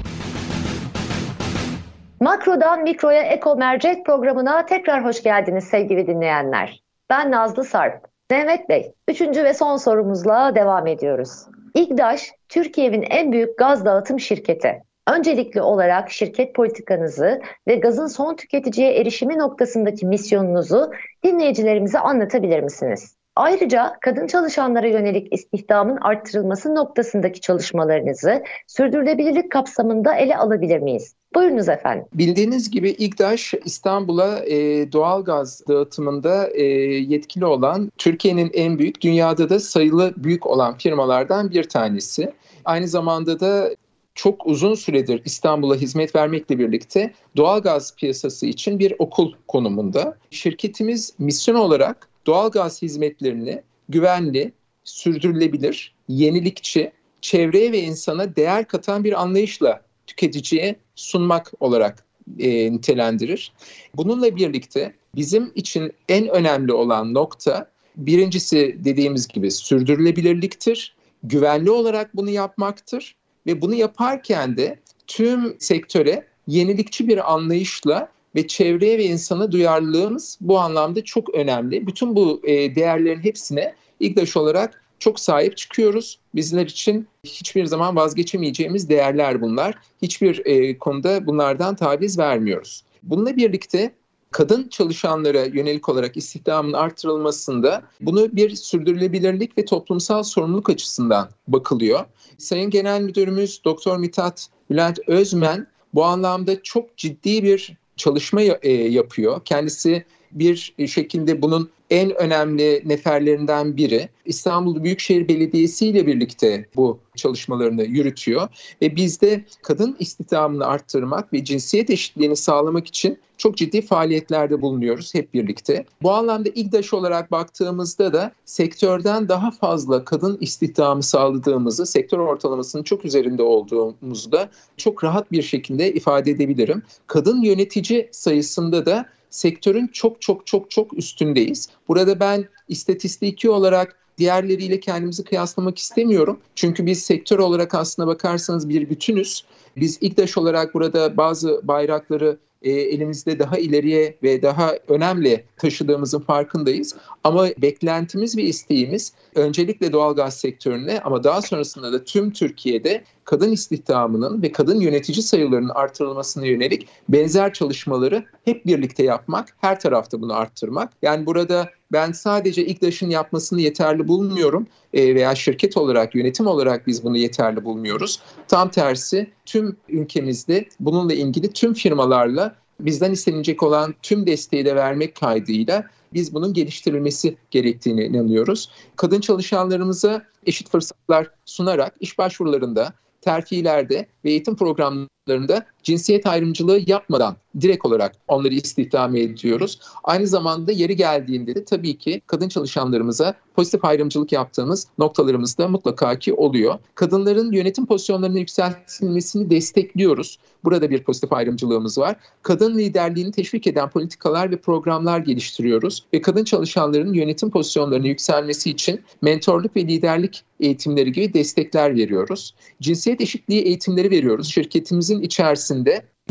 Makrodan Mikro'ya Eko Mercek programına tekrar hoş geldiniz sevgili dinleyenler. Ben Nazlı Sarp. Mehmet Bey, üçüncü ve son sorumuzla devam ediyoruz. İGDAŞ, Türkiye'nin en büyük gaz dağıtım şirketi. Öncelikli olarak şirket politikanızı ve gazın son tüketiciye erişimi noktasındaki misyonunuzu dinleyicilerimize anlatabilir misiniz? Ayrıca kadın çalışanlara yönelik istihdamın arttırılması noktasındaki çalışmalarınızı sürdürülebilirlik kapsamında ele alabilir miyiz? Buyurunuz efendim. Bildiğiniz gibi İGDAŞ İstanbul'a e, doğal gaz dağıtımında e, yetkili olan Türkiye'nin en büyük, dünyada da sayılı büyük olan firmalardan bir tanesi. Aynı zamanda da çok uzun süredir İstanbul'a hizmet vermekle birlikte doğal gaz piyasası için bir okul konumunda. Şirketimiz misyon olarak doğal gaz hizmetlerini güvenli, sürdürülebilir, yenilikçi, çevreye ve insana değer katan bir anlayışla tüketiciye sunmak olarak e, nitelendirir. Bununla birlikte bizim için en önemli olan nokta birincisi dediğimiz gibi sürdürülebilirliktir. Güvenli olarak bunu yapmaktır ve bunu yaparken de tüm sektöre yenilikçi bir anlayışla ve çevreye ve insana duyarlılığımız bu anlamda çok önemli. Bütün bu e, değerlerin hepsine İGDAŞ olarak çok sahip çıkıyoruz. Bizler için hiçbir zaman vazgeçemeyeceğimiz değerler bunlar. Hiçbir e, konuda bunlardan taviz vermiyoruz. Bununla birlikte kadın çalışanlara yönelik olarak istihdamın artırılmasında bunu bir sürdürülebilirlik ve toplumsal sorumluluk açısından bakılıyor. Sayın Genel Müdürümüz Doktor Mithat Bülent Özmen bu anlamda çok ciddi bir çalışma e, yapıyor. Kendisi bir şekilde bunun en önemli neferlerinden biri. İstanbul Büyükşehir Belediyesi ile birlikte bu çalışmalarını yürütüyor ve bizde kadın istihdamını arttırmak ve cinsiyet eşitliğini sağlamak için çok ciddi faaliyetlerde bulunuyoruz hep birlikte. Bu anlamda İGDAŞ olarak baktığımızda da sektörden daha fazla kadın istihdamı sağladığımızı, sektör ortalamasının çok üzerinde olduğumuzu da çok rahat bir şekilde ifade edebilirim. Kadın yönetici sayısında da sektörün çok çok çok çok üstündeyiz. Burada ben istatistiki olarak diğerleriyle kendimizi kıyaslamak istemiyorum. Çünkü biz sektör olarak aslına bakarsanız bir bütünüz. Biz İGDAŞ olarak burada bazı bayrakları e, elimizde daha ileriye ve daha önemli taşıdığımızın farkındayız. Ama beklentimiz ve isteğimiz öncelikle doğalgaz sektörüne ama daha sonrasında da tüm Türkiye'de kadın istihdamının ve kadın yönetici sayılarının artırılmasına yönelik benzer çalışmaları hep birlikte yapmak, her tarafta bunu arttırmak. Yani burada ben sadece İGDAŞ'ın yapmasını yeterli bulmuyorum e, veya şirket olarak, yönetim olarak biz bunu yeterli bulmuyoruz. Tam tersi tüm ülkemizde bununla ilgili tüm firmalarla bizden istenecek olan tüm desteği de vermek kaydıyla biz bunun geliştirilmesi gerektiğine inanıyoruz. Kadın çalışanlarımıza eşit fırsatlar sunarak iş başvurularında, terfilerde ve eğitim programlarında cinsiyet ayrımcılığı yapmadan direkt olarak onları istihdam ediyoruz. Aynı zamanda yeri geldiğinde de tabii ki kadın çalışanlarımıza pozitif ayrımcılık yaptığımız noktalarımız da mutlaka ki oluyor. Kadınların yönetim pozisyonlarına yükseltilmesini destekliyoruz. Burada bir pozitif ayrımcılığımız var. Kadın liderliğini teşvik eden politikalar ve programlar geliştiriyoruz ve kadın çalışanların yönetim pozisyonlarına yükselmesi için mentorluk ve liderlik eğitimleri gibi destekler veriyoruz. Cinsiyet eşitliği eğitimleri veriyoruz. Şirketimizin içerisinde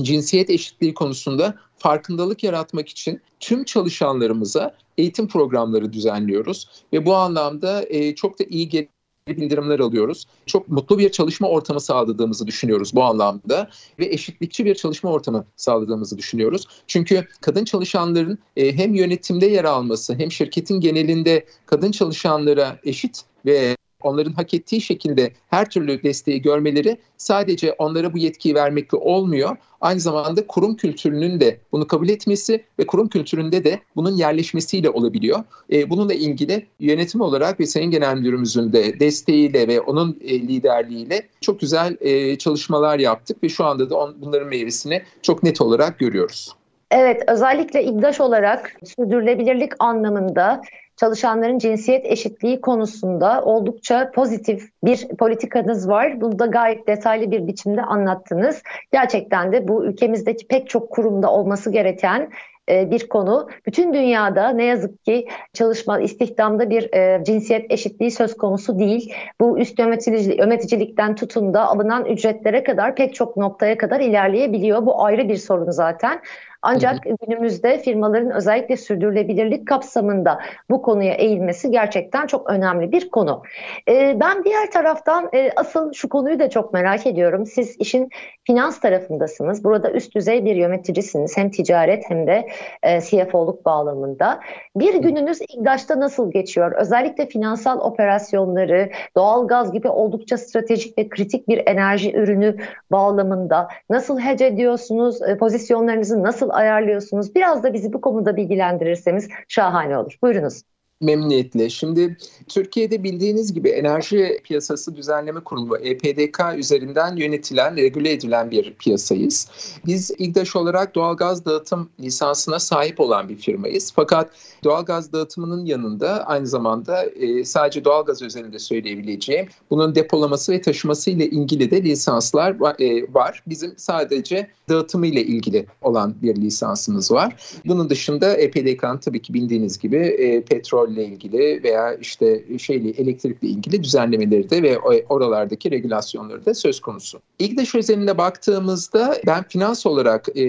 cinsiyet eşitliği konusunda farkındalık yaratmak için tüm çalışanlarımıza eğitim programları düzenliyoruz ve bu anlamda e, çok da iyi bildirimler alıyoruz. Çok mutlu bir çalışma ortamı sağladığımızı düşünüyoruz bu anlamda ve eşitlikçi bir çalışma ortamı sağladığımızı düşünüyoruz. Çünkü kadın çalışanların e, hem yönetimde yer alması hem şirketin genelinde kadın çalışanlara eşit ve onların hak ettiği şekilde her türlü desteği görmeleri sadece onlara bu yetkiyi vermekle olmuyor. Aynı zamanda kurum kültürünün de bunu kabul etmesi ve kurum kültüründe de bunun yerleşmesiyle olabiliyor. E, bununla ilgili yönetim olarak ve Sayın Genel Müdürümüzün de desteğiyle ve onun e, liderliğiyle çok güzel e, çalışmalar yaptık ve şu anda da bunların meyvesini çok net olarak görüyoruz. Evet, özellikle İGDAŞ olarak sürdürülebilirlik anlamında çalışanların cinsiyet eşitliği konusunda oldukça pozitif bir politikanız var. Bunu da gayet detaylı bir biçimde anlattınız. Gerçekten de bu ülkemizdeki pek çok kurumda olması gereken e, bir konu. Bütün dünyada ne yazık ki çalışma, istihdamda bir e, cinsiyet eşitliği söz konusu değil. Bu üst yöneticilik, yöneticilikten tutun da alınan ücretlere kadar pek çok noktaya kadar ilerleyebiliyor. Bu ayrı bir sorun zaten. Ancak hı hı. günümüzde firmaların özellikle sürdürülebilirlik kapsamında bu konuya eğilmesi gerçekten çok önemli bir konu. Ee, ben diğer taraftan e, asıl şu konuyu da çok merak ediyorum. Siz işin finans tarafındasınız. Burada üst düzey bir yöneticisiniz. Hem ticaret hem de e, CFO'luk bağlamında. Bir gününüz İGDAŞ'ta nasıl geçiyor? Özellikle finansal operasyonları, doğal gaz gibi oldukça stratejik ve kritik bir enerji ürünü bağlamında nasıl hece ediyorsunuz? E, pozisyonlarınızı nasıl ayarlıyorsunuz? Biraz da bizi bu konuda bilgilendirirseniz şahane olur. Buyurunuz. Memnuniyetle. Şimdi Türkiye'de bildiğiniz gibi Enerji Piyasası Düzenleme Kurulu EPDK üzerinden yönetilen, regüle edilen bir piyasayız. Biz İGDAŞ olarak doğalgaz dağıtım lisansına sahip olan bir firmayız. Fakat doğalgaz dağıtımının yanında aynı zamanda e, sadece doğalgaz özelinde söyleyebileceğim bunun depolaması ve taşıması ile ilgili de lisanslar e, var. Bizim sadece dağıtımı ile ilgili olan bir lisansımız var. Bunun dışında EPDK'nın tabii ki bildiğiniz gibi e, petrol petrolle ilgili veya işte şeyle elektrikle ilgili düzenlemeleri de ve oralardaki regülasyonları da söz konusu. İGDAŞ özelinde baktığımızda ben finans olarak e,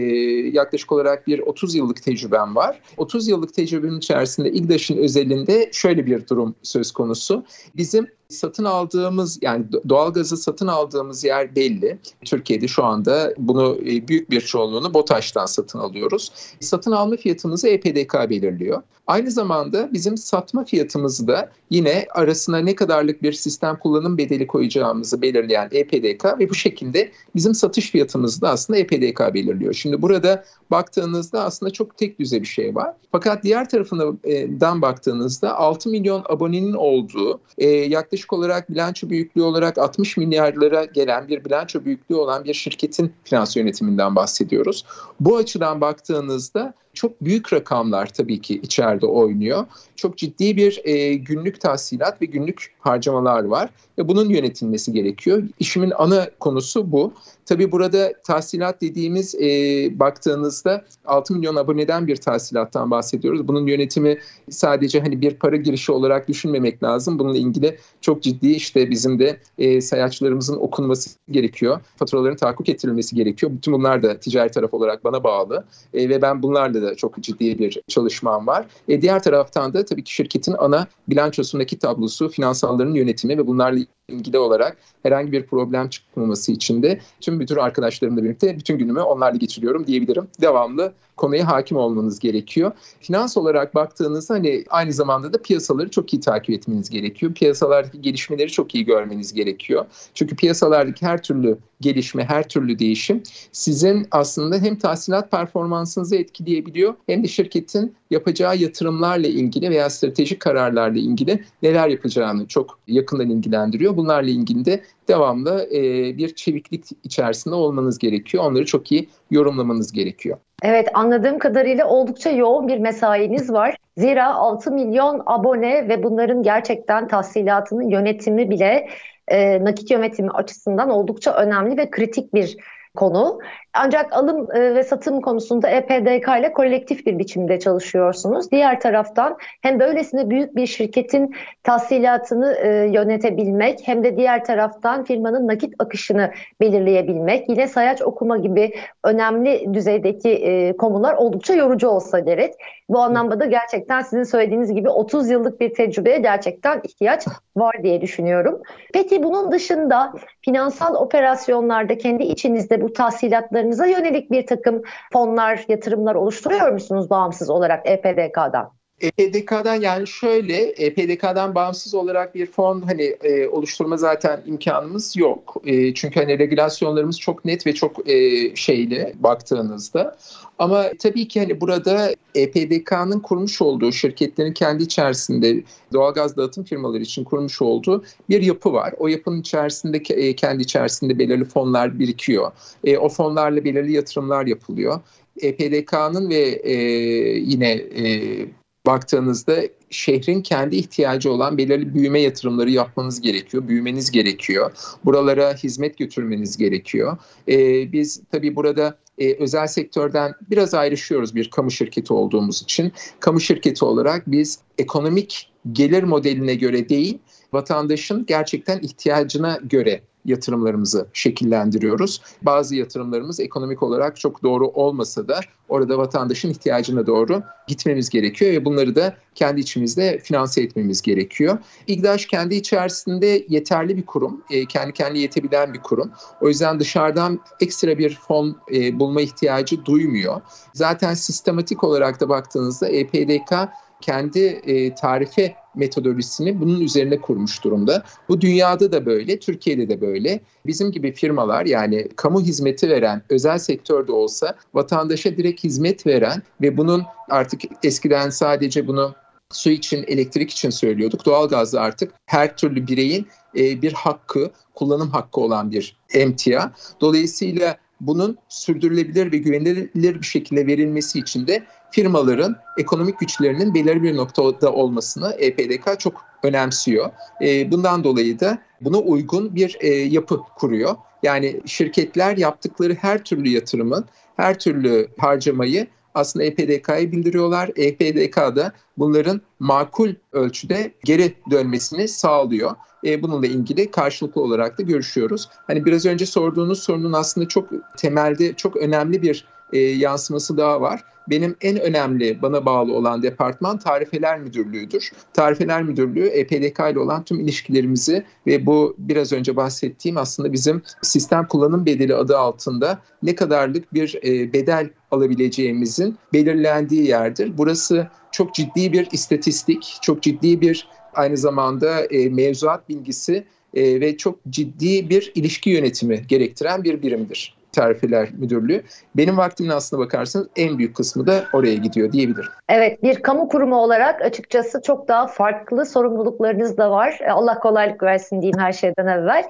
yaklaşık olarak bir 30 yıllık tecrübem var. 30 yıllık tecrübemin içerisinde İGDAŞ'ın özelinde şöyle bir durum söz konusu. Bizim satın aldığımız yani doğalgazı satın aldığımız yer belli. Türkiye'de şu anda bunu e, büyük bir çoğunluğunu BOTAŞ'tan satın alıyoruz. Satın alma fiyatımızı EPDK belirliyor. Aynı zamanda bizim satma fiyatımızı da yine arasına ne kadarlık bir sistem kullanım bedeli koyacağımızı belirleyen EPDK ve bu şekilde bizim satış fiyatımızı da aslında EPDK belirliyor. Şimdi burada baktığınızda aslında çok tek düze bir şey var. Fakat diğer tarafından baktığınızda 6 milyon abonenin olduğu e, yaklaşık olarak bilanço büyüklüğü olarak 60 milyarlara gelen bir bilanço büyüklüğü olan bir şirketin finans yönetiminden bahsediyoruz. Bu açıdan baktığınızda çok büyük rakamlar tabii ki içeride oynuyor. Çok ciddi bir e, günlük tahsilat ve günlük harcamalar var ve bunun yönetilmesi gerekiyor. İşimin ana konusu bu. Tabii burada tahsilat dediğimiz e, baktığınızda 6 milyon aboneden bir tahsilattan bahsediyoruz. Bunun yönetimi sadece hani bir para girişi olarak düşünmemek lazım. Bununla ilgili çok ciddi işte bizim de e, sayaçlarımızın okunması gerekiyor. Faturaların tahakkuk ettirilmesi gerekiyor. Bütün bunlar da ticari taraf olarak bana bağlı e, ve ben bunlarla da çok ciddi bir çalışmam var. E, diğer taraftan da tabii ki şirketin ana bilançosundaki tablosu, finansalların yönetimi ve bunlarla ilgili olarak herhangi bir problem çıkmaması için de tüm müdür arkadaşlarımla birlikte bütün günümü onlarla geçiriyorum diyebilirim. Devamlı konuya hakim olmanız gerekiyor. Finans olarak baktığınızda hani aynı zamanda da piyasaları çok iyi takip etmeniz gerekiyor. Piyasalardaki gelişmeleri çok iyi görmeniz gerekiyor. Çünkü piyasalardaki her türlü gelişme, her türlü değişim sizin aslında hem tahsilat performansınızı etkileyebiliyor hem de şirketin yapacağı yatırımlarla ilgili veya stratejik kararlarla ilgili neler yapacağını çok yakından ilgilendiriyor. Bunlarla ilgili de devamlı e, bir çeviklik içerisinde olmanız gerekiyor. Onları çok iyi yorumlamanız gerekiyor. Evet anladığım kadarıyla oldukça yoğun bir mesainiz var. Zira 6 milyon abone ve bunların gerçekten tahsilatının yönetimi bile e, nakit yönetimi açısından oldukça önemli ve kritik bir konu. Ancak alım e, ve satım konusunda EPDK ile kolektif bir biçimde çalışıyorsunuz. Diğer taraftan hem böylesine büyük bir şirketin tahsilatını e, yönetebilmek hem de diğer taraftan firmanın nakit akışını belirleyebilmek yine sayaç okuma gibi önemli düzeydeki e, konular oldukça yorucu olsa gerek. Bu anlamda da gerçekten sizin söylediğiniz gibi 30 yıllık bir tecrübeye gerçekten ihtiyaç var diye düşünüyorum. Peki bunun dışında finansal operasyonlarda kendi içinizde bu tahsilatlarınıza yönelik bir takım fonlar, yatırımlar oluşturuyor musunuz bağımsız olarak EPDK'dan? EPDK'dan yani şöyle EPDK'dan bağımsız olarak bir fon hani e, oluşturma zaten imkanımız yok. E, çünkü hani regülasyonlarımız çok net ve çok e, şeyli baktığınızda. Ama tabii ki hani burada EPDK'nın kurmuş olduğu şirketlerin kendi içerisinde doğalgaz dağıtım firmaları için kurmuş olduğu bir yapı var. O yapının içerisinde e, kendi içerisinde belirli fonlar birikiyor. E, o fonlarla belirli yatırımlar yapılıyor. EPDK'nın ve e, yine e, baktığınızda şehrin kendi ihtiyacı olan belirli büyüme yatırımları yapmanız gerekiyor. Büyümeniz gerekiyor. Buralara hizmet götürmeniz gerekiyor. Ee, biz tabii burada e, özel sektörden biraz ayrışıyoruz bir kamu şirketi olduğumuz için. Kamu şirketi olarak biz ekonomik gelir modeline göre değil, vatandaşın gerçekten ihtiyacına göre yatırımlarımızı şekillendiriyoruz. Bazı yatırımlarımız ekonomik olarak çok doğru olmasa da orada vatandaşın ihtiyacına doğru gitmemiz gerekiyor ve bunları da kendi içimizde finanse etmemiz gerekiyor. İGDAŞ kendi içerisinde yeterli bir kurum, e, kendi kendine yetebilen bir kurum. O yüzden dışarıdan ekstra bir fon e, bulma ihtiyacı duymuyor. Zaten sistematik olarak da baktığınızda EPDK kendi e, tarife metodolojisini bunun üzerine kurmuş durumda. Bu dünyada da böyle, Türkiye'de de böyle. Bizim gibi firmalar yani kamu hizmeti veren, özel sektörde olsa vatandaşa direkt hizmet veren ve bunun artık eskiden sadece bunu su için, elektrik için söylüyorduk. Doğalgazda artık her türlü bireyin e, bir hakkı, kullanım hakkı olan bir emtia. Dolayısıyla bunun sürdürülebilir ve güvenilir bir şekilde verilmesi için de firmaların ekonomik güçlerinin belirli bir noktada olmasını EPDK çok önemsiyor. E, bundan dolayı da buna uygun bir e, yapı kuruyor. Yani şirketler yaptıkları her türlü yatırımın, her türlü harcamayı aslında EPDK'ya bildiriyorlar. EPDK da bunların makul ölçüde geri dönmesini sağlıyor. E, bununla ilgili karşılıklı olarak da görüşüyoruz. Hani biraz önce sorduğunuz sorunun aslında çok temelde çok önemli bir e, yansıması daha var. Benim en önemli bana bağlı olan departman Tarifeler Müdürlüğü'dür. Tarifeler Müdürlüğü EPDK ile olan tüm ilişkilerimizi ve bu biraz önce bahsettiğim aslında bizim sistem kullanım bedeli adı altında ne kadarlık bir e, bedel alabileceğimizin belirlendiği yerdir. Burası çok ciddi bir istatistik, çok ciddi bir aynı zamanda e, mevzuat bilgisi e, ve çok ciddi bir ilişki yönetimi gerektiren bir birimdir. Tarifeler Müdürlüğü. Benim vaktimin aslına bakarsanız en büyük kısmı da oraya gidiyor diyebilirim. Evet bir kamu kurumu olarak açıkçası çok daha farklı sorumluluklarınız da var. E, Allah kolaylık versin diyeyim her şeyden evvel.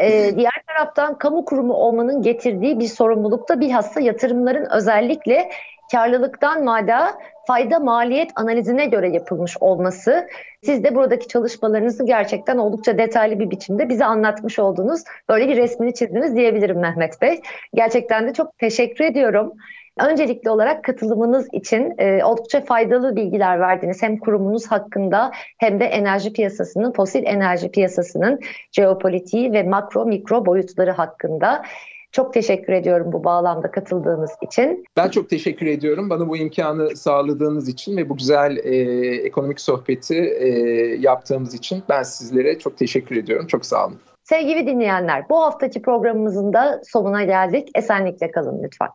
Ee, diğer taraftan kamu kurumu olmanın getirdiği bir sorumluluk da bilhassa yatırımların özellikle karlılıktan mada fayda maliyet analizine göre yapılmış olması. Siz de buradaki çalışmalarınızı gerçekten oldukça detaylı bir biçimde bize anlatmış oldunuz. Böyle bir resmini çizdiniz diyebilirim Mehmet Bey. Gerçekten de çok teşekkür ediyorum. Öncelikli olarak katılımınız için e, oldukça faydalı bilgiler verdiniz. Hem kurumunuz hakkında hem de enerji piyasasının, fosil enerji piyasasının jeopolitiği ve makro mikro boyutları hakkında. Çok teşekkür ediyorum bu bağlamda katıldığınız için. Ben çok teşekkür ediyorum bana bu imkanı sağladığınız için ve bu güzel e, ekonomik sohbeti e, yaptığımız için ben sizlere çok teşekkür ediyorum. Çok sağ olun. Sevgili dinleyenler bu haftaki programımızın da sonuna geldik. Esenlikle kalın lütfen.